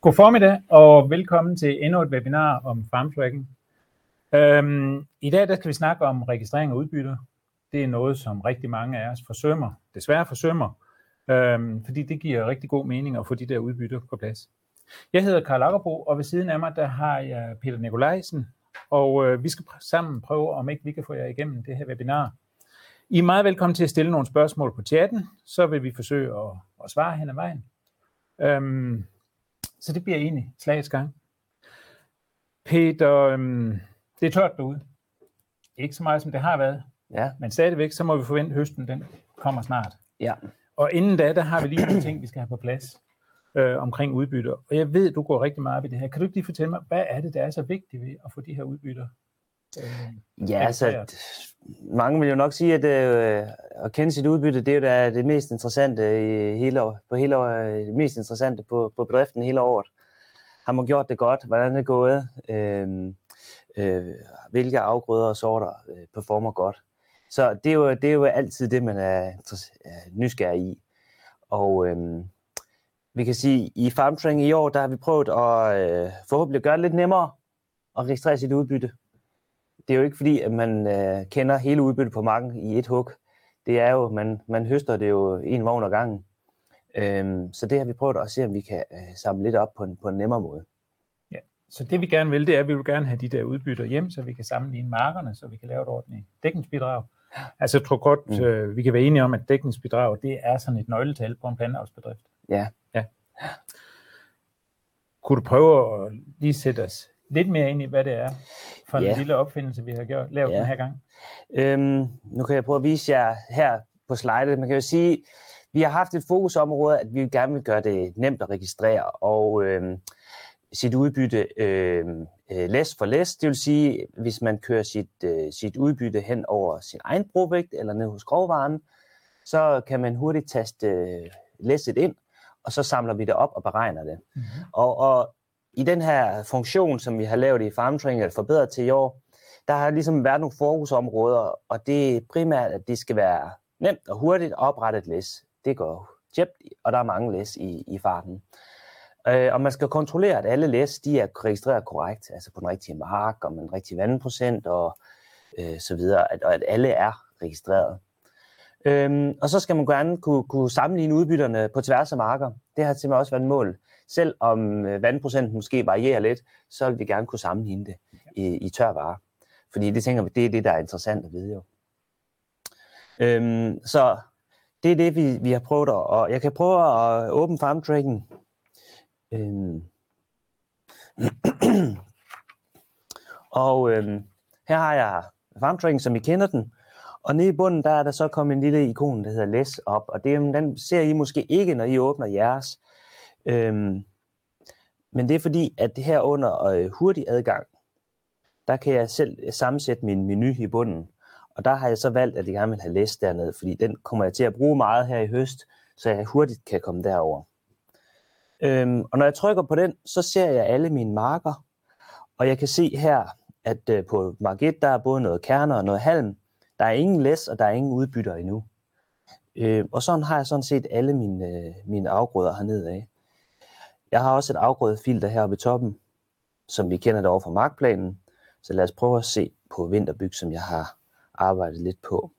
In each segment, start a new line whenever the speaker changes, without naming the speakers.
God formiddag og velkommen til endnu et webinar om farmtracking. Øhm, I dag der skal vi snakke om registrering af udbytter. Det er noget, som rigtig mange af os forsømmer, desværre forsømmer, øhm, fordi det giver rigtig god mening at få de der udbytter på plads. Jeg hedder Karl Akkerbo, og ved siden af mig der har jeg Peter Nikolajsen, og øh, vi skal sammen prøve, om ikke vi kan få jer igennem det her webinar. I er meget velkommen til at stille nogle spørgsmål på chatten, så vil vi forsøge at, at svare hen ad vejen. Øhm, så det bliver egentlig slagets gang. Peter, øhm, det er tørt derude. Ikke så meget, som det har været.
Ja.
Men stadigvæk, så må vi forvente, at høsten den kommer snart.
Ja.
Og inden da, der har vi lige nogle ting, vi skal have på plads øh, omkring udbytter. Og jeg ved, du går rigtig meget op i det her. Kan du ikke lige fortælle mig, hvad er det, der er så vigtigt ved at få de her udbytter?
Øh, ja, altså, mange vil jo nok sige, at øh, at kende sit udbytte, det er jo da det mest interessante i hele, på hele året, det mest interessante på, på bedriften hele året. Har man gjort det godt? Hvordan er det gået? Øh, øh, hvilke afgrøder og sorter øh, performer godt? Så det er, jo, det er jo altid det, man er, er nysgerrig i. Og øh, vi kan sige, at i FarmTrain i år, der har vi prøvet at øh, forhåbentlig gøre det lidt nemmere at registrere sit udbytte. Det er jo ikke fordi, at man øh, kender hele udbyttet på marken i et hug. Det er jo, man, man høster det jo en vogn ad gangen. Øhm, så det har vi prøvet at se, om vi kan øh, samle lidt op på en, på en nemmere måde.
Ja, så det vi gerne vil, det er, at vi vil gerne have de der udbytter hjem, så vi kan sammenligne markerne, så vi kan lave et ordentligt dækningsbidrag. Altså jeg tror godt, mm. øh, vi kan være enige om, at dækningsbidrag, det er sådan et nøgletal på en planteavlsbedrift.
Ja.
ja. Kunne du prøve at lige sætte os lidt mere ind i, hvad det er for en ja. lille opfindelse, vi har gjort, lavet ja. den her gang?
Øhm, nu kan jeg prøve at vise jer her på slidet. Man kan jo sige, vi har haft et fokusområde, at vi gerne vil gøre det nemt at registrere, og øhm, sit udbytte øhm, øh, læs for læs. Det vil sige, hvis man kører sit, øh, sit udbytte hen over sin egen brovægt eller ned hos grovvaren, så kan man hurtigt taste øh, læsset ind, og så samler vi det op og beregner det. Mm-hmm. Og, og i den her funktion, som vi har lavet i FarmTraining, eller forbedret til i år, der har ligesom været nogle fokusområder, og det er primært, at det skal være nemt og hurtigt at oprette et læs. Det går tjept, og der er mange læs i, i farten. Øh, og man skal kontrollere, at alle læs de er registreret korrekt, altså på den rigtige mark, og med den rigtige vandprocent, og øh, så videre, at, og at alle er registreret. Øhm, og så skal man gerne kunne, kunne sammenligne udbytterne på tværs af marker. Det har simpelthen også været et mål selvom øh, vandprocenten måske varierer lidt, så vil vi gerne kunne sammenligne det i, i tør vare. Fordi det tænker vi, det er det, der er interessant at vide jo. Øhm, så det er det, vi, vi har prøvet at, og jeg kan prøve at øh, åbne farmtracking. Øhm. og øhm, her har jeg farmtracking, som I kender den. Og nede i bunden, der er der så kommet en lille ikon, der hedder Læs op. Og det, den ser I måske ikke, når I åbner jeres. Øhm, men det er fordi, at det her under øh, hurtig adgang, der kan jeg selv øh, sammensætte min menu i bunden. Og der har jeg så valgt, at jeg gerne vil have læst dernede, fordi den kommer jeg til at bruge meget her i høst, så jeg hurtigt kan komme derover. Øhm, og når jeg trykker på den, så ser jeg alle mine marker, og jeg kan se her, at øh, på mark 1, der er både noget kerner og noget halm. Der er ingen læs, og der er ingen udbytter endnu. Øh, og sådan har jeg sådan set alle mine, øh, mine afgrøder hernede af. Jeg har også et afgrødefilter heroppe i toppen, som vi kender det over fra markplanen. Så lad os prøve at se på vinterbyg, som jeg har arbejdet lidt på.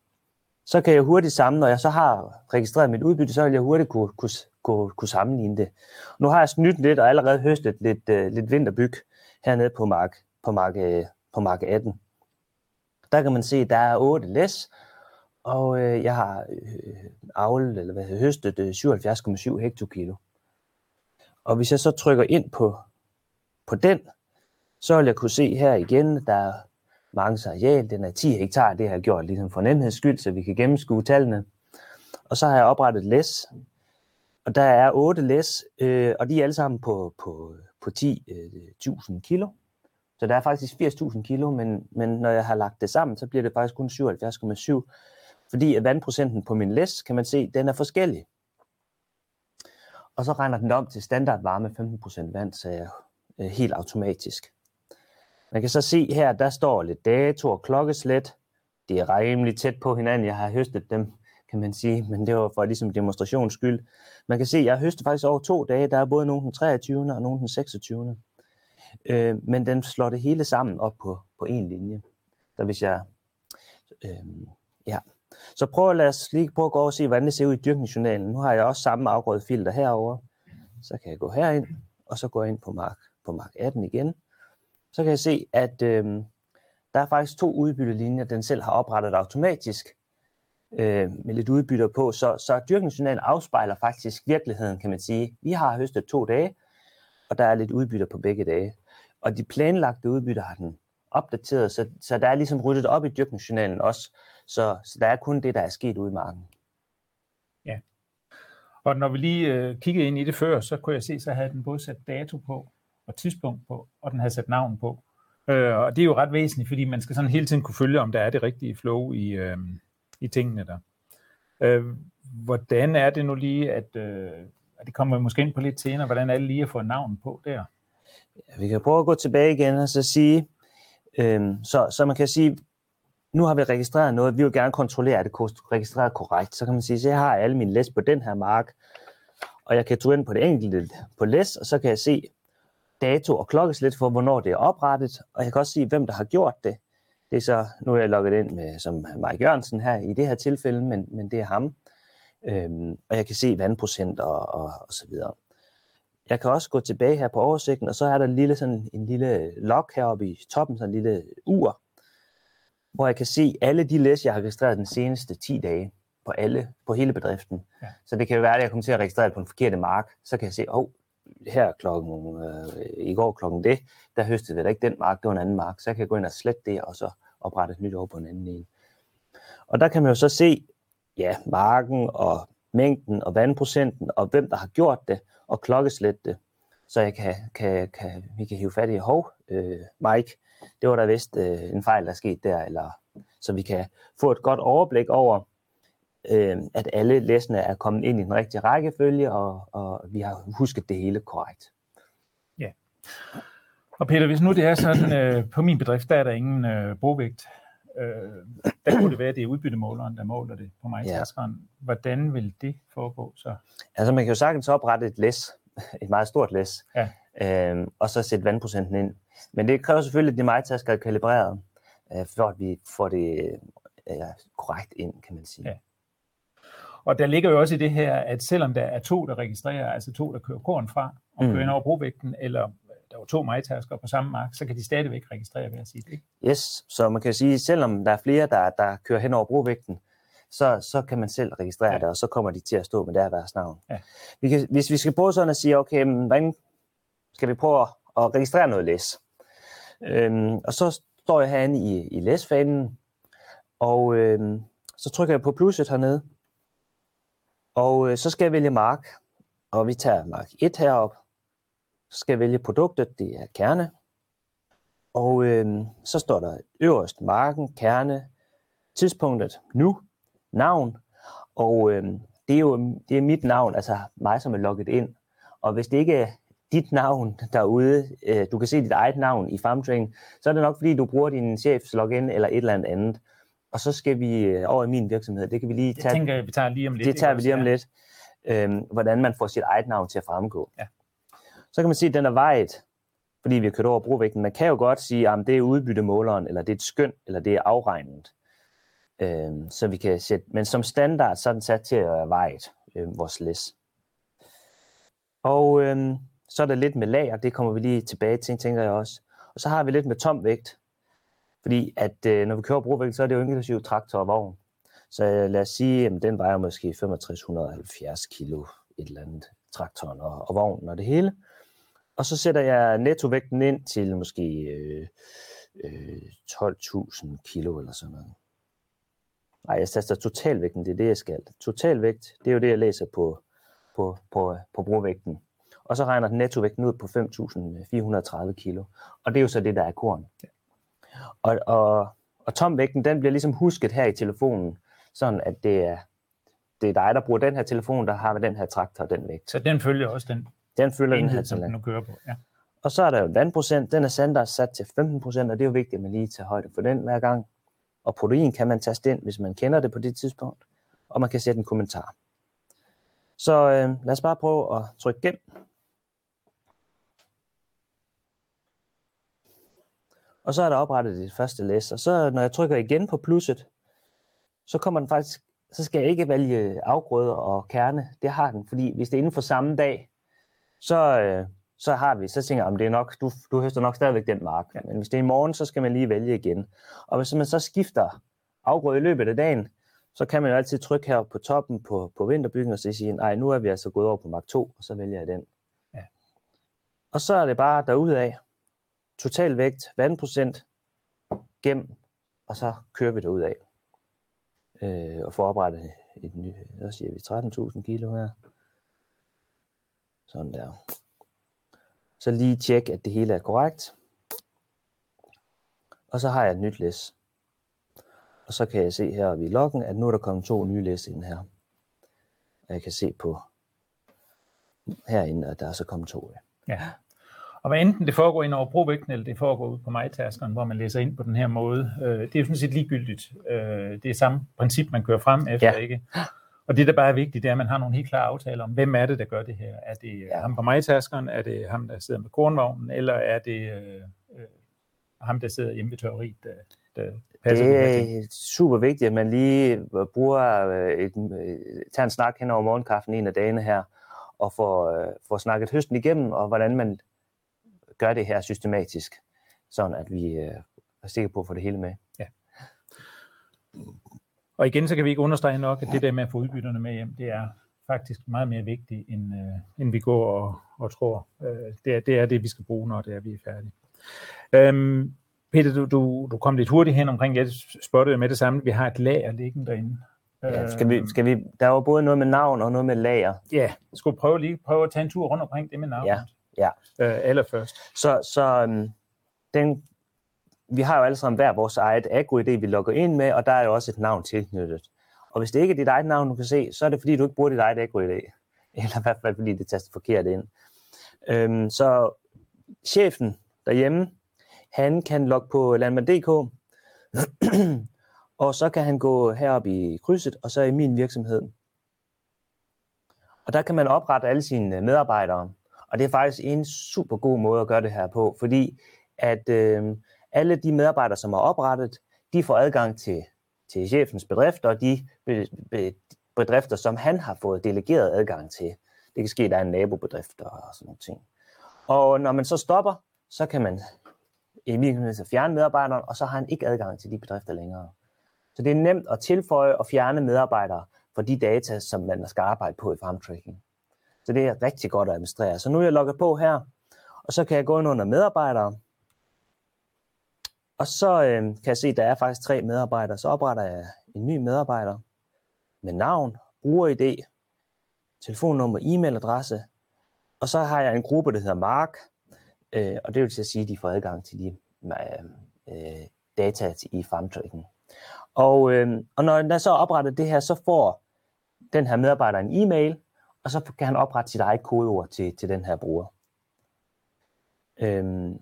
Så kan jeg hurtigt samle, når jeg så har registreret mit udbytte, så vil jeg hurtigt kunne, kunne, kunne, kunne sammenligne det. Nu har jeg snydt lidt og allerede høstet lidt, uh, lidt vinterbyg hernede på mark, på mark, uh, på mark 18. Der kan man se, at der er 8 læs, og uh, jeg har uh, avlet, eller hvad hedder, høstet uh, 77,7 hektokilo. Og hvis jeg så trykker ind på, på den, så vil jeg kunne se her igen, der er mange areal, den er 10 hektar, det har jeg gjort ligesom for nemheds skyld, så vi kan gennemskue tallene. Og så har jeg oprettet læs, og der er 8 læs, øh, og de er alle sammen på, på, på 10.000 øh, kilo. Så der er faktisk 80.000 kilo, men, men når jeg har lagt det sammen, så bliver det faktisk kun 77,7. Fordi at vandprocenten på min læs, kan man se, den er forskellig. Og så regner den om til standardvarme 15% vand, så jeg øh, helt automatisk. Man kan så se her, der står lidt dato og klokkeslæt. Det er rimelig tæt på hinanden. Jeg har høstet dem kan man sige, men det var for ligesom demonstrations skyld. Man kan se, at jeg høstet faktisk over to dage, der er både nogen den 23. og nogen den 26. Øh, men den slår det hele sammen op på, på en linje. Så hvis jeg, øh, ja. Så prøv at lade os lige prøve at gå og se, hvordan det ser ud i dyrkningsjournalen. Nu har jeg også samme afgrødefilter herover. Så kan jeg gå herind, og så går jeg ind på mark, på mark 18 igen. Så kan jeg se, at øh, der er faktisk to udbyttelinjer, den selv har oprettet automatisk øh, med lidt udbytter på. Så, så dyrkningsjournalen afspejler faktisk virkeligheden, kan man sige. Vi har høstet to dage, og der er lidt udbytter på begge dage. Og de planlagte udbytter har den opdateret, så, så der er ligesom ryddet op i dyrkningsjournalen også. Så, så der er kun det, der er sket ude i marken.
Ja. Og når vi lige øh, kiggede ind i det før, så kunne jeg se, så havde den både sat dato på, og tidspunkt på, og den havde sat navn på. Øh, og det er jo ret væsentligt, fordi man skal sådan hele tiden kunne følge, om der er det rigtige flow i, øh, i tingene der. Øh, hvordan er det nu lige, at, øh, at det kommer måske ind på lidt senere, hvordan er det lige at få navn på der?
Ja, vi kan prøve at gå tilbage igen og så sige, øh, så, så man kan sige, nu har vi registreret noget, vi vil gerne kontrollere, at det er registreret korrekt. Så kan man sige, så jeg har alle mine læs på den her mark, og jeg kan tage ind på det enkelte på læs, og så kan jeg se dato og klokkeslæt for, hvornår det er oprettet, og jeg kan også se, hvem der har gjort det. Det er så, nu er jeg logget ind med, som Mike Jørgensen her i det her tilfælde, men, men det er ham. Øhm, og jeg kan se vandprocent og, og, og så videre. Jeg kan også gå tilbage her på oversigten, og så er der en lille, sådan, en lille log heroppe i toppen, sådan en lille ur, hvor jeg kan se alle de læs, jeg har registreret den seneste 10 dage på alle, på hele bedriften. Ja. Så det kan jo være, at jeg kommer til at registrere på en forkerte mark. Så kan jeg se, oh, her klokken, øh, i går klokken det, der høstede vi da ikke den mark, det var en anden mark. Så jeg kan gå ind og slette det, og så oprette et nyt over på en anden en. Og der kan man jo så se, ja, marken og mængden og vandprocenten, og hvem der har gjort det, og klokkeslæt det. Så jeg kan, kan, kan, vi kan hive fat i, hov, øh, Mike, det var der vist øh, en fejl, der er sket der, eller så vi kan få et godt overblik over, øh, at alle læsene er kommet ind i den rigtige rækkefølge, og, og vi har husket det hele korrekt.
Ja. Og Peter, hvis nu det er sådan, øh, på min bedrift, der er der ingen øh, brovægt, øh, der kunne det være, at det er udbyttemåleren, der måler det på mig ja. Hvordan vil det foregå så?
Altså man kan jo sagtens oprette et læs, et meget stort læs, ja. øh, og så sætte vandprocenten ind. Men det kræver selvfølgelig, at de majtasker er kalibreret, øh, for at vi får det øh, korrekt ind, kan man sige. Ja.
Og der ligger jo også i det her, at selvom der er to, der registrerer, altså to, der kører korn fra og kører mm. ind over brovægten, eller der var to majtasker på samme mark, så kan de stadigvæk registrere ved at sige det. Ikke?
Yes, så man kan sige, at selvom der er flere, der, der kører hen over brovægten, så, så kan man selv registrere ja. det, og så kommer de til at stå med deres navn. Ja. Vi kan, hvis vi skal prøve sådan at sige, okay, men hvordan skal vi prøve at registrere noget læs? Øhm, og så står jeg herinde i, i læsfanen, og øhm, så trykker jeg på plusset hernede, og øh, så skal jeg vælge mark, og vi tager mark 1 herop. Så skal jeg vælge produktet, det er kerne. Og øh, så står der øverst marken, kerne, tidspunktet nu, navn. Og øh, det er jo det er mit navn, altså mig, som er logget ind. Og hvis det ikke er dit navn derude, øh, du kan se dit eget navn i FarmTrain, så er det nok fordi, du bruger din chefs login eller et eller andet andet. Og så skal vi øh, over i min virksomhed. Det kan vi lige tage.
Det tænker jeg, vi tager lige om lidt.
Det tager vi lige om lidt. Øhm, hvordan man får sit eget navn til at fremgå. Ja. Så kan man sige, at den er vejet, fordi vi har kørt over brovægten. Man kan jo godt sige, at det er udbyttemåleren, eller det er et skøn, eller det er afregnet øh, så vi kan sætte, men som standard, så er den sat til at være vejet, øh, vores læs. Og øh, så er der lidt med lager, det kommer vi lige tilbage til, tænker jeg også. Og så har vi lidt med tom vægt, fordi at øh, når vi kører brovægt, så er det jo inklusive traktor og vogn. Så øh, lad os sige, at den vejer måske 6570 kilo et eller andet traktoren og, og vognen og det hele. Og så sætter jeg nettovægten ind til måske øh, øh, 12.000 kilo eller sådan noget. Nej, jeg sætter totalvægten, det er det, jeg skal. Totalvægt, det er jo det, jeg læser på, på, på, på brovægten. Og så regner den nettovægten ud på 5.430 kilo. Og det er jo så det, der er korn. Ja. Og, og, og tomvægten, den bliver ligesom husket her i telefonen, sådan at det er, det er dig, der bruger den her telefon, der har den her traktor og den vægt.
Så den følger også den,
den følger
enhed,
den her
som den nu kører på. Ja.
Og så er der jo vandprocent, den er standard sat til 15 procent, og det er jo vigtigt, at man lige tager højde for den hver gang. Og protein kan man taste ind, hvis man kender det på det tidspunkt. og man kan sætte en kommentar. Så øh, lad os bare prøve at trykke gem. Og så er der oprettet det første læs, og så når jeg trykker igen på plusset, så kommer den faktisk, så skal jeg ikke vælge afgrøder og kerne. Det har den, fordi hvis det er inden for samme dag, så, øh, så har vi, så tænker jeg, det er nok, du, du høster nok stadigvæk den mark. Men hvis det er i morgen, så skal man lige vælge igen. Og hvis man så skifter afgrøde i løbet af dagen, så kan man jo altid trykke her på toppen på, på vinterbyggen og så sige, nej, nu er vi altså gået over på mark 2, og så vælger jeg den. Ja. Og så er det bare derudad, totalvægt, vandprocent, gem, og så kører vi derudad. Øh, og får oprettet et nyt, hvad siger vi, 13.000 kilo her. Sådan der. Så lige tjek, at det hele er korrekt. Og så har jeg et nyt læs. Og så kan jeg se her i loggen, at nu er der kommet to nye læs ind her. Og jeg kan se på herinde, at der er så kommet to.
Ja. Og hvad enten det foregår ind over brovægten, eller det foregår ud på majtaskeren, hvor man læser ind på den her måde, øh, det er jo sådan set ligegyldigt. Øh, det er samme princip, man kører frem efter, ja. ikke? Og det, der bare er vigtigt, det er, at man har nogle helt klare aftaler om, hvem er det, der gør det her. Er det ja. ham på majtaskeren? Er det ham, der sidder med kornvognen? Eller er det øh, øh, ham, der sidder hjemme ved tørriet, der, der
passer Det er super vigtigt, at man lige bruger øh, et, øh, tager en snak hen over morgenkaffen en af dagene her, og får, får snakket høsten igennem, og hvordan man gør det her systematisk, sådan at vi er sikre på at få det hele med. Ja.
Og igen, så kan vi ikke understrege nok, at det der med at få udbytterne med hjem, det er faktisk meget mere vigtigt, end, øh, end vi går og, og tror. Øh, det, er, det er det, vi skal bruge, når det er, vi er færdige. Øhm, Peter, du, du, du kom lidt hurtigt hen omkring, jeg spottede med det samme, vi har et lager liggende derinde.
Ja, skal vi, skal vi, der var både noget med navn og noget med lager.
Ja, skulle prøve lige prøve at tage en tur rundt omkring det med navn.
Ja, ja.
Øh, allerførst.
Så, så um, den vi har jo alle sammen hver vores eget agro-ID, vi logger ind med, og der er jo også et navn tilknyttet. Og hvis det ikke er dit eget navn, du kan se, så er det fordi, du ikke bruger dit eget agro-ID. Eller i hvert fald fordi, det taster forkert ind. Øhm, så chefen derhjemme, han kan logge på landmand.dk, og så kan han gå herop i krydset, og så i min virksomhed. Og der kan man oprette alle sine medarbejdere. Og det er faktisk en super god måde at gøre det her på, fordi at øh, alle de medarbejdere, som er oprettet, de får adgang til, til chefens bedrifter, og de be, be, bedrifter, som han har fået delegeret adgang til. Det kan ske, at der er en nabobedrift og sådan nogle ting. Og når man så stopper, så kan man i virkeligheden fjerne medarbejderen, og så har han ikke adgang til de bedrifter længere. Så det er nemt at tilføje og fjerne medarbejdere for de data, som man skal arbejde på i farmtracking. Så det er rigtig godt at administrere. Så nu er jeg logget på her, og så kan jeg gå ind under medarbejdere, og så øh, kan jeg se, at der er faktisk tre medarbejdere. Så opretter jeg en ny medarbejder med navn, bruger-ID, telefonnummer, e-mailadresse. Og så har jeg en gruppe, der hedder Mark, øh, og det vil til at sige, at de får adgang til de øhm, øh, data i farmtracking. Og, øh, og når jeg så opretter det her, så får den her medarbejder en e-mail, og så kan han oprette sit eget kodeord til, til den her bruger. Øhm,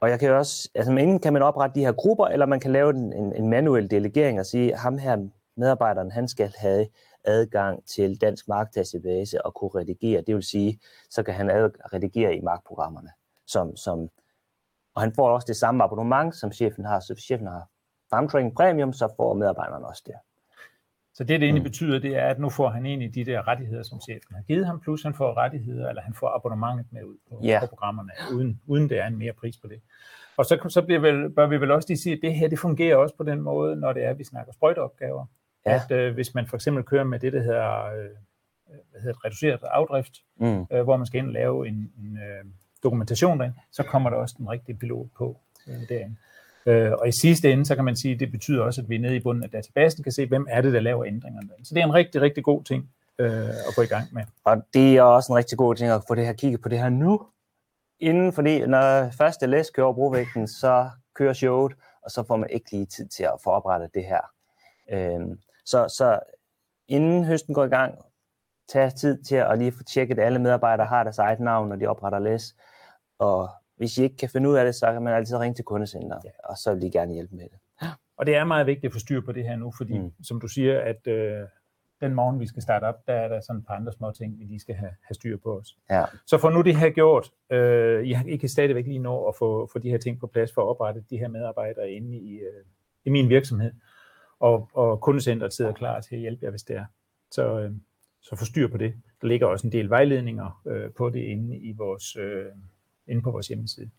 og jeg kan også, altså enten kan man oprette de her grupper, eller man kan lave en, en, en manuel delegering og sige, at ham her medarbejderen, han skal have adgang til dansk markdatabase og kunne redigere. Det vil sige, så kan han redigere i markprogrammerne. Som, som, og han får også det samme abonnement, som chefen har. Så chefen har Farmtraining Premium, så får medarbejderen også det.
Så det, det egentlig mm. betyder, det er, at nu får han egentlig de der rettigheder, som chefen har givet ham, plus han får rettigheder, eller han får abonnementet med ud på, yeah. på programmerne, uden, uden det er en mere pris på det. Og så, så bliver vel, bør vi vel også lige sige, at det her det fungerer også på den måde, når det er, at vi snakker sprøjteopgaver. Ja. At øh, hvis man for eksempel kører med det, der hedder, øh, hvad hedder reduceret afdrift, mm. øh, hvor man skal ind og lave en, en øh, dokumentation derinde, så kommer der også den rigtige pilot på øh, derinde. Øh, og i sidste ende, så kan man sige, at det betyder også, at vi nede i bunden af databasen kan se, hvem er det, der laver ændringerne. Så det er en rigtig, rigtig god ting øh, at gå i gang med.
Og det er også en rigtig god ting at få det her kigget på det her nu, inden, fordi når første læs kører brovægten, så kører showet, og så får man ikke lige tid til at forberede det her. Øhm, så, så inden høsten går i gang, tag tid til at lige få tjekket, at alle medarbejdere har deres eget navn, når de opretter læs, og hvis I ikke kan finde ud af det, så kan man altid ringe til kundecenter, ja. og så vil de gerne hjælpe med det.
Og det er meget vigtigt at få styr på det her nu, fordi mm. som du siger, at øh, den morgen, vi skal starte op, der er der sådan et par andre små ting, vi lige skal have, have styr på os.
Ja.
Så for nu det her gjort, øh, I, I kan stadigvæk lige nå at få, få de her ting på plads for at oprette de her medarbejdere inde i, øh, i min virksomhed. Og, og kundecentret sidder klar til at hjælpe jer, hvis det er. Så, øh, så få styr på det. Der ligger også en del vejledninger øh, på det inde, i vores, øh, inde på vores hjemmeside.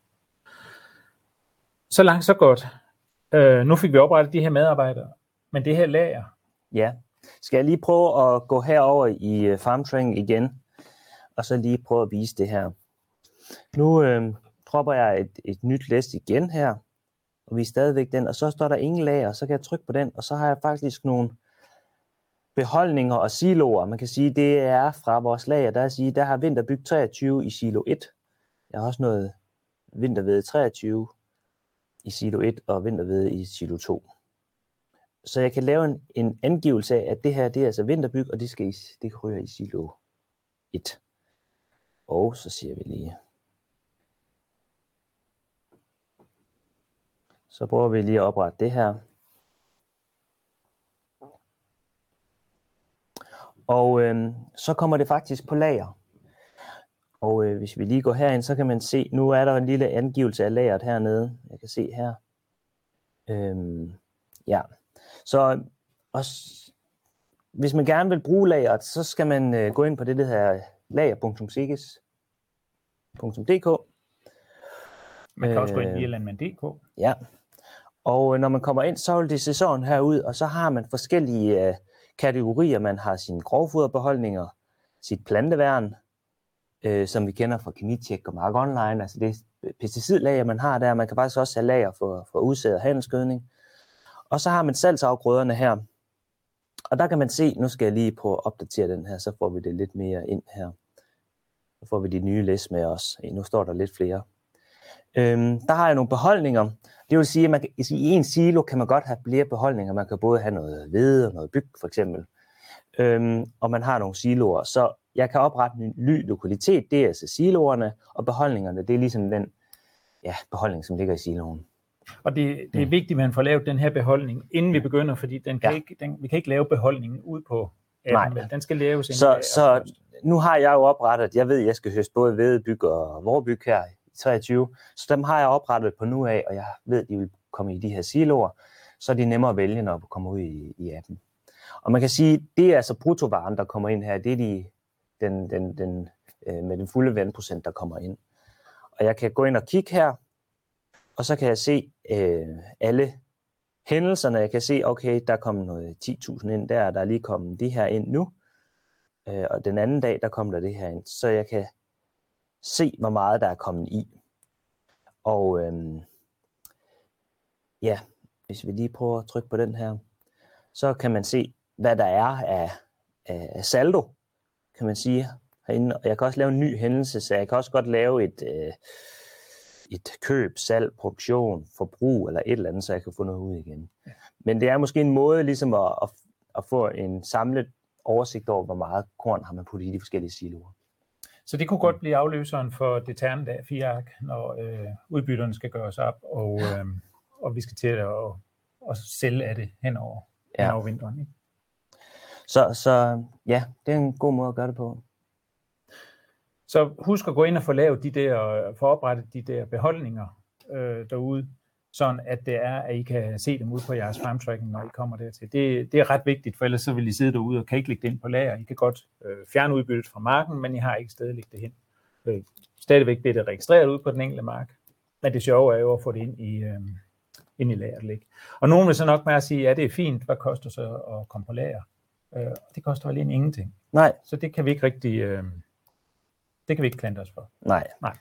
Så langt, så godt. Øh, nu fik vi oprettet de her medarbejdere, men det her lager.
Ja. Skal jeg lige prøve at gå herover i øh, uh, farmtraining igen, og så lige prøve at vise det her. Nu øh, dropper jeg et, et nyt læst igen her, og vi er stadigvæk den, og så står der ingen lager, så kan jeg trykke på den, og så har jeg faktisk nogle beholdninger og siloer. Man kan sige, det er fra vores lager, der, er sige, der har vinterbyg 23 i silo 1. Jeg har også noget vintervede 23 i silo 1 og vintervede i silo 2. Så jeg kan lave en, en angivelse af, at det her det er altså vinterbyg, og det, skal i, det ryger i silo 1. Og så siger vi lige, så prøver vi lige at oprette det her. Og øhm, så kommer det faktisk på lager. Og øh, hvis vi lige går herind, så kan man se, nu er der en lille angivelse af lageret hernede. Jeg kan se her. Øhm, ja, så også, hvis man gerne vil bruge lageret, så skal man øh, gå ind på det, der hedder lager.sigis.dk.
Man kan øh, også gå ind via landmand.dk.
Ja, og øh, når man kommer ind, så vil det se sådan her ud, og så har man forskellige øh, kategorier. Man har sine grovfoderbeholdninger, sit planteværn, øh, som vi kender fra Kemitjek og Mark Online. Altså det pesticidlager, man har der. Man kan faktisk også have lager for, for udsæd og handelsgødning. Og så har man salgsafgrøderne her. Og der kan man se, nu skal jeg lige prøve at opdatere den her, så får vi det lidt mere ind her. Så får vi de nye læs med os. Nu står der lidt flere. Øhm, der har jeg nogle beholdninger. Det vil sige, at man kan, i en silo kan man godt have flere beholdninger. Man kan både have noget hvede og noget byg, for eksempel. Øhm, og man har nogle siloer. Så jeg kan oprette en ny lokalitet, det er altså siloerne, og beholdningerne, det er ligesom den ja, beholdning, som ligger i siloen.
Og det, det er mm. vigtigt, at man får lavet den her beholdning, inden vi begynder, fordi den kan ja. ikke, den, vi kan ikke lave beholdningen ud på appen, Nej. den skal laves
så, så nu har jeg jo oprettet, jeg ved, at jeg skal høste både Vedebyg og Vorbyg her i 23, så dem har jeg oprettet på nu af, og jeg ved, at de vil komme i de her siloer, så er de nemmere at vælge, når de kommer ud i, i appen. Og man kan sige, det er altså brutovaren, der kommer ind her, det er de, den, den, den, øh, med den fulde vandprocent, der kommer ind. Og jeg kan gå ind og kigge her, og så kan jeg se øh, alle hændelserne. Jeg kan se, okay, der kom noget 10.000 ind der, der er lige kommet de her ind nu. Øh, og den anden dag, der kom der det her ind. Så jeg kan se, hvor meget der er kommet i. Og øh, ja, hvis vi lige prøver at trykke på den her, så kan man se, hvad der er af, af saldo, kan man sige, herinde. Og jeg kan også lave en ny hændelse, så jeg kan også godt lave et, øh, et køb, salg, produktion, forbrug eller et eller andet, så jeg kan få noget ud igen. Ja. Men det er måske en måde ligesom at, at, at få en samlet oversigt over, hvor meget korn har man puttet i de forskellige siloer.
Så det kunne godt blive afløseren for det terne der fire ark, når øh, udbytterne skal gøres op, og, øh, og vi skal til at, at, at sælge af det hen over, ja. hen over vinteren. Ikke?
Så, så ja, det er en god måde at gøre det på.
Så husk at gå ind og få lavet de der, få oprettet de der beholdninger øh, derude, sådan at det er, at I kan se dem ud på jeres farmtracking, når I kommer dertil. Det, det er ret vigtigt, for ellers så vil I sidde derude og kan ikke lægge det ind på lager. I kan godt øh, fjerne udbyttet fra marken, men I har ikke stadig lægge det hen. Øh, stadigvæk bliver det registreret ud på den enkelte mark, men det sjove er jo at få det ind i, øh, ind i lageret. Og nogen vil så nok med at sige, ja, det er fint, hvad koster så at komme på lager? Øh, det koster alene ingenting.
Nej.
Så det kan vi ikke rigtig, øh, det kan vi ikke klante os for.
Nej.
Nej.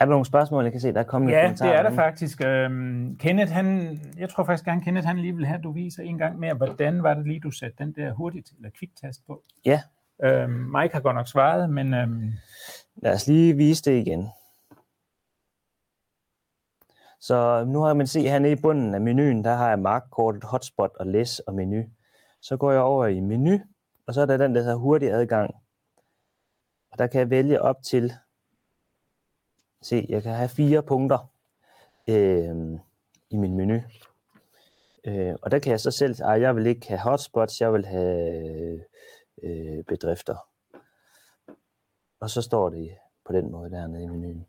Er der nogle spørgsmål, jeg kan se, der er kommet
Ja, det er der faktisk. Øhm, Kenneth, han, jeg tror faktisk gerne, Kenneth, han lige vil have, at du viser en gang mere, hvordan var det lige, du satte den der hurtigt eller kviktast på?
Ja.
Øhm, Mike har godt nok svaret, men... Øhm...
Lad os lige vise det igen. Så nu har man set hernede i bunden af menuen, der har jeg markkortet, hotspot og læs og menu. Så går jeg over i menu, og så er der den, der hedder hurtig adgang. Og der kan jeg vælge op til, se, jeg kan have fire punkter. Øh, i min menu. Øh, og der kan jeg så selv, ej, jeg vil ikke have hotspots, jeg vil have øh, bedrifter. Og så står det på den måde dernede i menuen.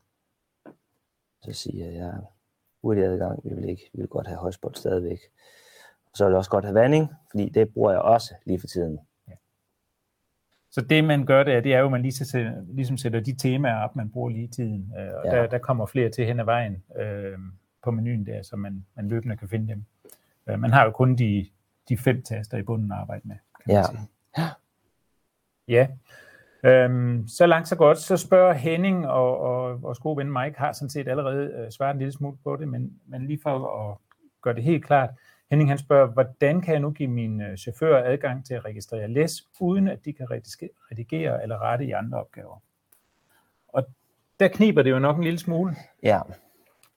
Så siger jeg, hurtig adgang, vi vil ikke, vi vil godt have hotspot stadigvæk. Så vil jeg også godt have vanding, fordi det bruger jeg også lige for tiden.
Så det, man gør der, det er jo, at man lige sætter, ligesom sætter de temaer op, man bruger lige i tiden. Øh, og ja. der, der kommer flere til hen ad vejen øh, på menuen der, så man, man løbende kan finde dem. Øh, man har jo kun de, de fem taster i bunden at arbejde med, kan
Ja.
man sige. Ja. Øhm, så langt så godt. Så spørger Henning, og, og vores gode ven Mike har sådan set allerede øh, svaret en lille smule på det, men, men lige for at gøre det helt klart. Henning han spørger, hvordan kan jeg nu give mine øh, chauffører adgang til at registrere læs, uden at de kan redige- redigere eller rette i andre opgaver? Og der kniber det jo nok en lille smule.
Ja,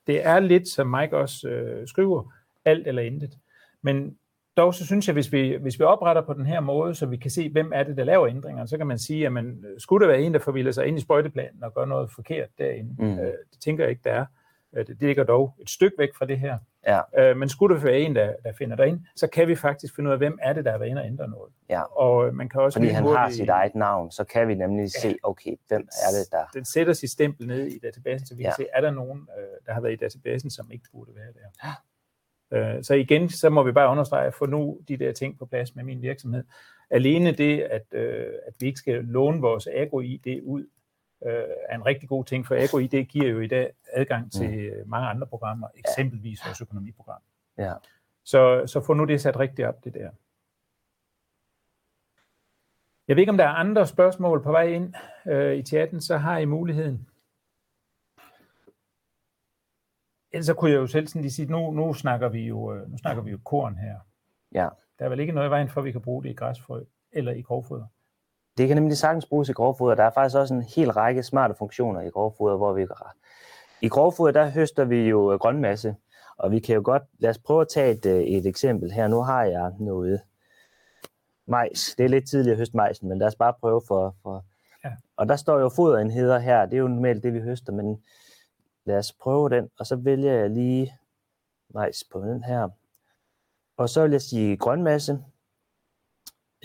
Det er lidt, som Mike også øh, skriver, alt eller intet. Men dog så synes jeg, hvis vi, hvis vi opretter på den her måde, så vi kan se, hvem er det, der laver ændringer, så kan man sige, at man, skulle der være en, der forvilder sig ind i sprøjteplanen og gør noget forkert derinde.
Mm.
Øh, det tænker jeg ikke, der er. Øh, Det ligger dog et stykke væk fra det her.
ja,
Øh, Men skulle der være en, der, der finder derind, så kan vi faktisk finde ud af, hvem er det, der har været inde og ændre noget.
ja.
Og øh, man kan også
Fordi han har
lynhurtigt-
sit eget navn, så kan vi nemlig se, okay, hvem er det, der...
den sætter sit stempel ned i databasen, så vi kan
Ja.
se, er der nogen, øh, der har været i databasen, som ikke burde være der. Øh, så igen, så må vi bare understrege at få nu de der ting på plads med min virksomhed. Alene det, at, øh, at vi ikke skal låne vores Agro-ID ud, øh, er en rigtig god ting, for Agro-ID giver jo i dag adgang til øh, mange andre programmer, eksempelvis vores økonomiprogram.
Ja,
Så, så få nu det sat rigtigt op, det der. Jeg ved ikke, om der er andre spørgsmål på vej ind øh, i chatten, så har I muligheden. Ellers så kunne jeg jo selv sådan lige sige, nu, nu snakker vi jo øh, nu snakker vi jo korn her.
ja.
Der er vel ikke noget i vejen for, at vi kan bruge det i græsfrø eller i grovfoder.
Det kan nemlig sagtens bruges i grovfoder. Der er faktisk også en hel række smarte funktioner i grovfoder, hvor vi... I grovfoder, der høster vi jo øh, grønmasse, og vi kan jo godt... Lad os prøve at tage et, øh, et eksempel her. Nu har jeg noget majs. Det er lidt tidligt at høste majsen, men lad os bare prøve for... for
Ja.
Og der står jo foderenheder her. Det er jo normalt det, vi høster, men lad os prøve den. Og så vælger jeg lige majs på den her. Og så vil jeg sige grønmasse.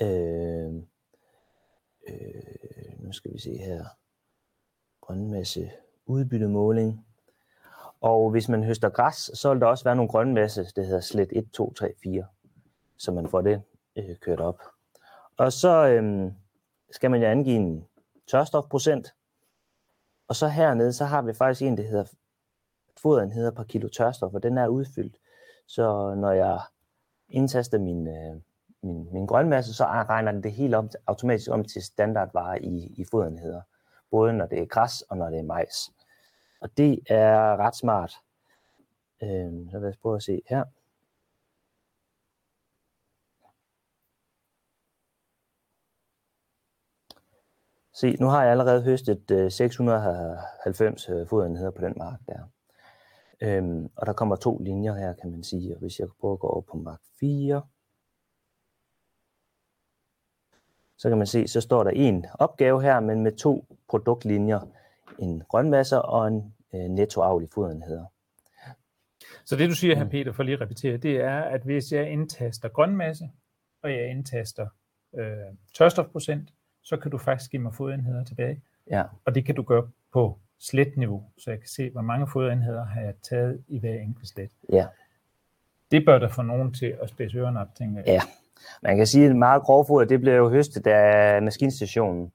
Øh, øh, nu skal vi se her. Grønmasse udbyttemåling. Og hvis man høster græs, så vil der også være nogle grønmasse, det hedder slet 1, 2, 3, 4, så man får det øh, kørt op. Og så øh, skal man jo angive en tørstofprocent. Og så hernede, så har vi faktisk en, der hedder foderenheder per kilo tørstof, og den er udfyldt. Så når jeg indtaster min, øh, min, min grønmasse, så regner den det helt om, automatisk om til standardvarer i, i foderenheder. Både når det er græs og når det er majs. Og det er ret smart. Øh, så lad os prøve at se her. Se, nu har jeg allerede høstet øh, 690 øh, på den mark der. Øhm, og der kommer to linjer her, kan man sige. Og hvis jeg prøver at gå over på mark 4, så kan man se, så står der en opgave her, men med to produktlinjer. En grønmasse og en øh, nettoavl i foderenheder.
Så det du siger her, Peter, for lige at repetere, det er, at hvis jeg indtaster grønmasse, og jeg indtaster øh, tørstofprocent, så kan du faktisk give mig fodenheder tilbage.
Ja,
Og det kan du gøre på sletniveau, så jeg kan se, hvor mange fodenheder har jeg taget i hver enkelt slet.
ja.
Det bør der få nogen til at spidse ørerne op, tænker jeg.
Ja. Man kan sige, at meget grovfoder, det bliver jo høstet af maskinstationen.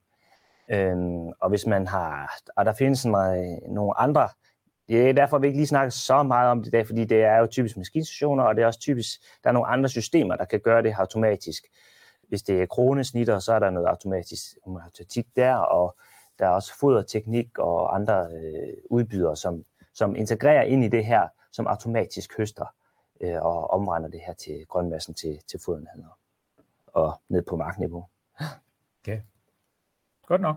Øhm, og hvis man har, og der findes en, øh, nogle andre, det er derfor, vi ikke lige snakker så meget om det i dag, fordi det er jo typisk maskinstationer, og det er også typisk, der er nogle andre systemer, der kan gøre det automatisk. Hvis det er kronesnitter, så er der noget automatisk automatik der, og der er også foderteknik og andre øh, udbydere, som, som integrerer ind i det her, som automatisk høster øh, og omregner det her til grønmassen til, til fodenheder og ned på markniveau.
Okay. Godt nok.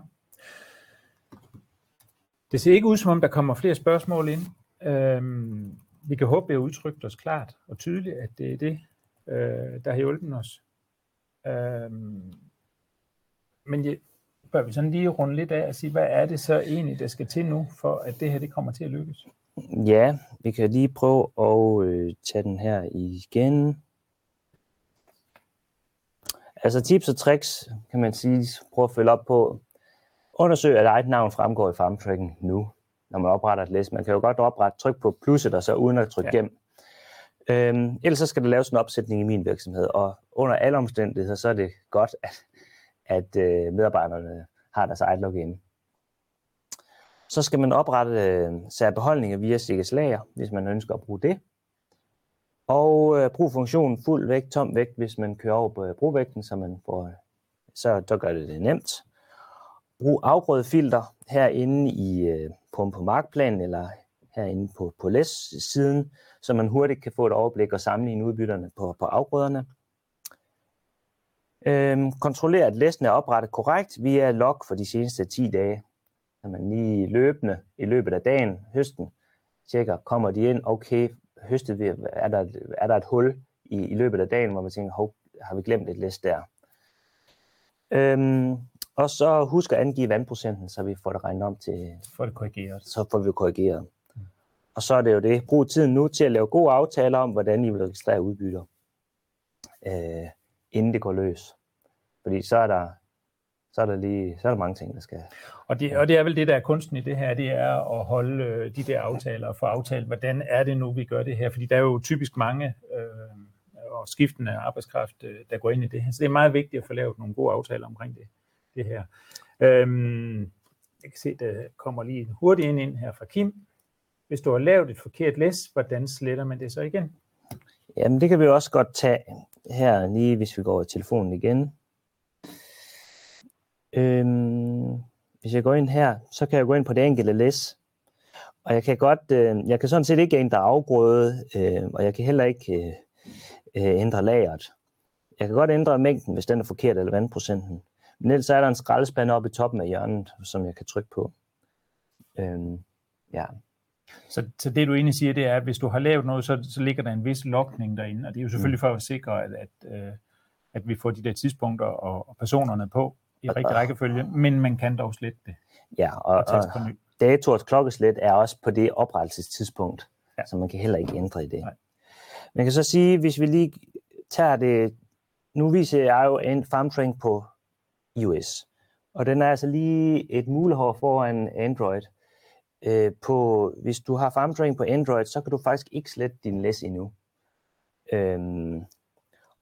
Det ser ikke ud, som om der kommer flere spørgsmål ind. Øhm, vi kan håbe, at vi har udtrykt os klart og tydeligt, at det er det, øh, der har hjulpet os. Øhm, men jeg, bør vi sådan lige runde lidt af og sige, hvad er det så egentlig, der skal til nu, for at det her det kommer til at lykkes?
Ja, vi kan lige prøve at øh, tage den her igen. Altså tips og tricks, kan man sige, prøve at følge op på. Undersøg, at eget navn fremgår i farmtracking nu, når man opretter et læs. Man kan jo godt oprette, tryk på plusset og så uden at trykke ja. gem. Øhm, ellers så skal der laves en opsætning i min virksomhed, og under alle omstændigheder, så er det godt, at, at øh, medarbejderne har deres eget login. Så skal man oprette øh, særbeholdninger via Sikkes Lager, hvis man ønsker at bruge det. Og øh, brug funktionen fuld vægt, tom vægt, hvis man kører over på øh, brugvægten, så, man får, øh, så, så gør det det nemt. Brug afgrødefilter herinde i, øh, på, på markplanen eller herinde på, på læs-siden, så man hurtigt kan få et overblik og sammenligne udbytterne på, på afgrøderne. Øhm, kontroller, at læsene er oprettet korrekt via log for de seneste 10 dage. Når man lige løbende i løbet af dagen, høsten, tjekker, kommer de ind, okay, høstet, er der, er der et hul i, i løbet af dagen, hvor man tænker, hov, har vi glemt et læs der? Øhm, og så husk at angive vandprocenten, så vi får det regnet om til...
Får det korrigeret.
Så får vi korrigeret. Mm. Og så er det jo det. Brug tiden nu til at lave gode aftaler om, hvordan I vil registrere udbytter, øh, inden det går løs. Fordi så er der, så er der lige så er der mange ting, der skal...
Og det, og det er vel det, der er kunsten i det her, det er at holde øh, de der aftaler og få aftalt, hvordan er det nu, vi gør det her? Fordi der er jo typisk mange øh, og skiftende arbejdskraft, øh, der går ind i det her. Så det er meget vigtigt at få lavet nogle gode aftaler omkring det, det her. Øhm, jeg kan se, der kommer lige hurtigt ind, ind her fra Kim. Hvis du har lavet et forkert læs, hvordan sletter man det så igen?
Jamen, det kan vi også godt tage her lige, hvis vi går i telefonen igen. Øhm, hvis jeg går ind her, så kan jeg gå ind på det enkelte læs. Og jeg kan godt, øh, jeg kan sådan set ikke ændre afgrøde, øh, og jeg kan heller ikke øh, øh, ændre lageret. Jeg kan godt ændre mængden, hvis den er forkert, eller vandprocenten. Men ellers er der en skraldespand oppe i toppen af hjørnet, som jeg kan trykke på. Øhm, ja.
Så, så det du egentlig siger, det er, at hvis du har lavet noget, så, så ligger der en vis lokning derinde, og det er jo selvfølgelig mm. for at sikre, at, at, øh, at vi får de der tidspunkter og, og personerne på i rigtig rækkefølge, men man kan dog slette det.
Ja, og, og, og dato klokkeslet er også på det oprettelsestidspunkt, ja. så man kan heller ikke ændre i det. Nej. Man kan så sige, hvis vi lige tager det, nu viser jeg jo en farmtrain på iOS, og den er altså lige et mulehår foran Android. Øh, på, hvis du har farmtrain på Android, så kan du faktisk ikke slette din læs endnu. Øhm,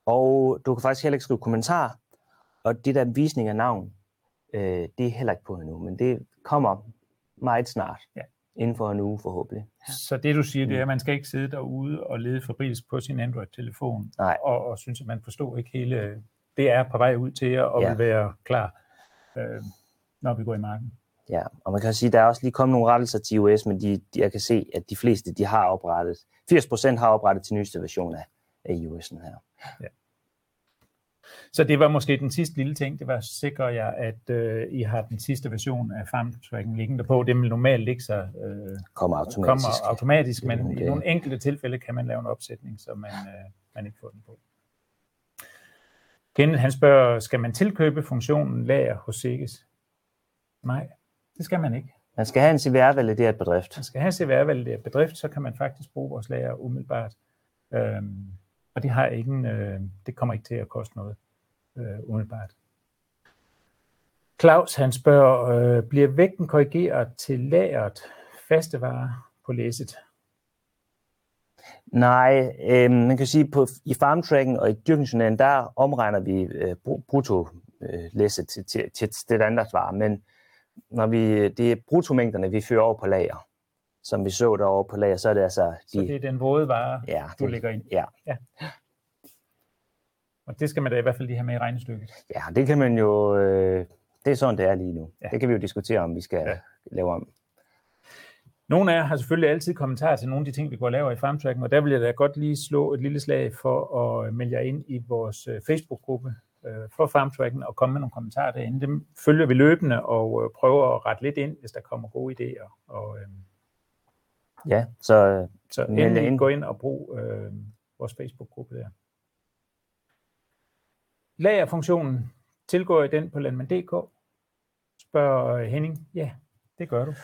og du kan faktisk heller ikke skrive kommentar, og det der visning af navn, øh, det er heller ikke på endnu, men det kommer meget snart. Ja. Inden for en uge forhåbentlig.
Så det du siger, det er, at man skal ikke sidde derude og lede fabrilsk på sin Android-telefon,
Nej.
Og, og synes, at man forstår ikke hele, det er på vej ud til jer, og ja. vil være klar, øh, når vi går i marken.
Ja, og man kan sige, at der er også lige kommet nogle rettelser til iOS, men de, de, jeg kan se, at de fleste de har oprettet, 80% har oprettet til nyeste version af, af iOS'en her. Ja.
Så det var måske den sidste lille ting, det var at sikre jer, at øh, I har den sidste version af farmtracking liggende på. Det vil normalt ikke så øh,
kommer automatisk,
kommer automatisk men okay. i nogle enkelte tilfælde kan man lave en opsætning, så man, øh, man ikke får den på. Kenneth, han spørger, skal man tilkøbe funktionen lager hos Sikkes? Nej, det skal man ikke.
Man skal have en CVR-valideret bedrift.
Man skal have en CVR-valideret bedrift, så kan man faktisk bruge vores lager umiddelbart. Øhm, og det, har ikke øh, det kommer ikke til at koste noget øh, umiddelbart. Claus han spørger, øh, bliver vægten korrigeret til lageret fastevarer på læsset?
Nej, øh, man kan sige, på i farmtracking og i dyrkningsjournalen, der omregner vi øh, brutto øh, læsset til, til, til standardvarer, men når vi, det er bruttomængderne, vi fører over på lager, som vi så derovre på lager, så er det altså... De,
så det er den våde vare, ja, du det, lægger ind?
Ja. ja.
Og det skal man da i hvert fald lige have med i regnestykket.
Ja, det kan man jo... Øh, det er sådan, det er lige nu. Ja. Det kan vi jo diskutere, om vi skal ja. lave om.
Nogle af jer har selvfølgelig altid kommentarer til nogle af de ting, vi går og laver i FarmTracking, og der vil jeg da godt lige slå et lille slag for at melde jer ind i vores øh, Facebook-gruppe øh, for FarmTracking og komme med nogle kommentarer derinde. Dem følger vi løbende og øh, prøver at rette lidt ind, hvis der kommer gode idéer. Og,
ja, så,
så endelig ind. gå ind og brug øh, vores Facebook-gruppe der. Lagerfunktionen, tilgår I den på landmand.dk? Spørger Henning. Ja, det gør du.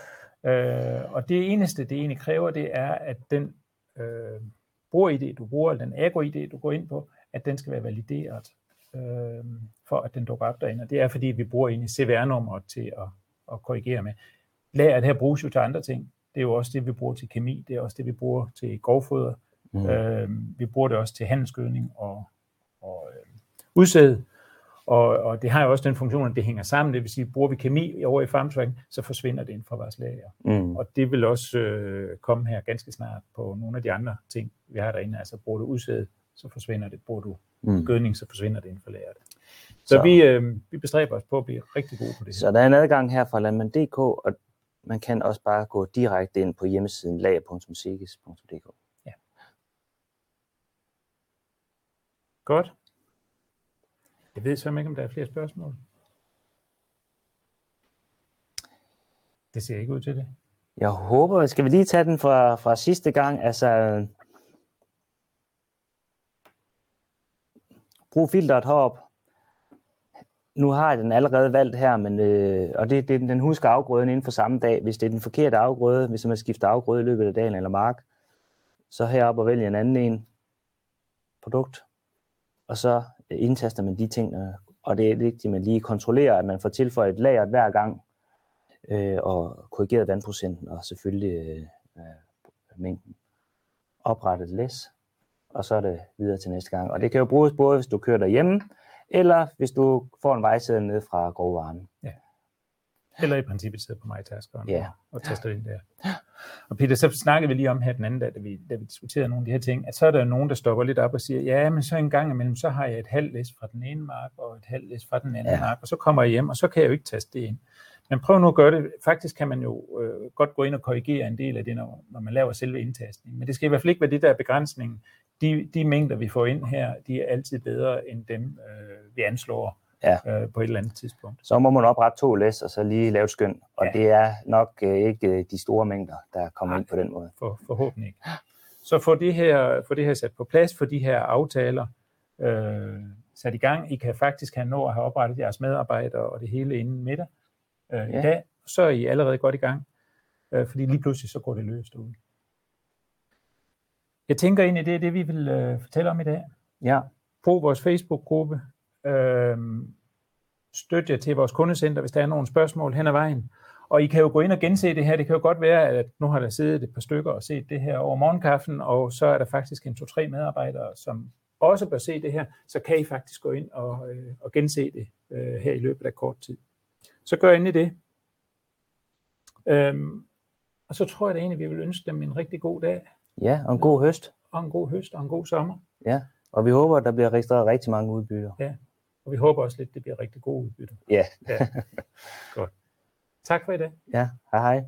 Øh, og det eneste, det egentlig kræver, det er, at den øh, bruger-ID, du bruger, eller den agro-ID, du går ind på, at den skal være valideret, øh, for at den dukker op derinde. Og det er, fordi vi bruger egentlig CVR-nummeret til at, at korrigere med. Lageret her bruges jo til andre ting. Det er jo også det, vi bruger til kemi, det er også det, vi bruger til grovfoder. Mm. Øh, vi bruger det også til handelsgødning og, og øh, udsæde. Og, og det har jo også den funktion, at det hænger sammen. Det vil sige, bruger vi kemi over i farmtrack, så forsvinder det ind fra vores lager. Mm. Og det vil også øh, komme her ganske snart på nogle af de andre ting, vi har derinde. Altså bruger du udsæde, så forsvinder det. Bruger du mm. gødning, så forsvinder det inden for lageret. Så, så vi, øh, vi bestræber os på at blive rigtig gode på det.
Så der er en adgang her fra landmand.dk, og man kan også bare gå direkte ind på hjemmesiden lager.sikis.dk. Ja.
Godt. Jeg ved så ikke, om der er flere spørgsmål. Det ser ikke ud til det.
Jeg håber, skal vi lige tage den fra, fra sidste gang? Altså, brug filteret heroppe. Nu har jeg den allerede valgt her, men, øh, og det, det, den husker afgrøden inden for samme dag. Hvis det er den forkerte afgrøde, hvis man skifter afgrøde i løbet af dagen eller mark, så heroppe og vælger en anden en produkt, og så øh, indtaster man de ting, øh, og det er vigtigt, at man lige kontrollerer, at man får tilføjet lageret hver gang, øh, og korrigeret vandprocenten, og selvfølgelig øh, øh, mængden. Oprettet læs, og så er det videre til næste gang. Og det kan jo bruges både, hvis du kører derhjemme, eller hvis du får en vejsæde ned fra grovvaren. Ja.
Eller i princippet sidder på MyTaskeren ja. og taster ind der. Og Peter, så snakkede vi lige om her den anden dag, da vi, da vi diskuterede nogle af de her ting, at så er der nogen, der stopper lidt op og siger, ja, men så en gang imellem, så har jeg et halvt læs fra den ene mark og et halvt læs fra den anden ja. mark, og så kommer jeg hjem, og så kan jeg jo ikke taste det ind. Men prøv nu at gøre det. Faktisk kan man jo øh, godt gå ind og korrigere en del af det, når, når man laver selve indtastningen. Men det skal i hvert fald ikke være det, der er begrænsningen. De, de mængder, vi får ind her, de er altid bedre end dem, øh, vi anslår ja. øh, på et eller andet tidspunkt.
Så må man oprette to læs, og så lige lave skøn. Og ja. det er nok øh, ikke øh, de store mængder, der kommer Nej, ind på den måde.
For, forhåbentlig ikke. Så få det, her, få det her sat på plads, for de her aftaler øh, sat i gang. I kan faktisk have nå at have oprettet jeres medarbejdere og det hele inden middag øh, ja. i dag. Så er I allerede godt i gang, øh, fordi lige pludselig så går det løst ud. Jeg tænker egentlig, det er det, vi vil øh, fortælle om i dag. Ja. På vores Facebook-gruppe, øh, støtte jer til vores kundecenter, hvis der er nogle spørgsmål hen ad vejen. Og I kan jo gå ind og gense det her. Det kan jo godt være, at nu har der siddet et par stykker og set det her over morgenkaffen, og så er der faktisk en to-tre medarbejdere, som også bør se det her. Så kan I faktisk gå ind og, øh, og gense det øh, her i løbet af kort tid. Så gør endelig det. Øhm, og så tror jeg da egentlig, vi vil ønske dem en rigtig god dag.
Ja, og en god høst.
Og en god høst og en god sommer.
Ja, og vi håber, at der bliver registreret rigtig mange udbytter.
Ja, og vi håber også lidt, det bliver rigtig gode udbytter.
Ja.
ja. Godt. Tak for i dag.
Ja, hej hej.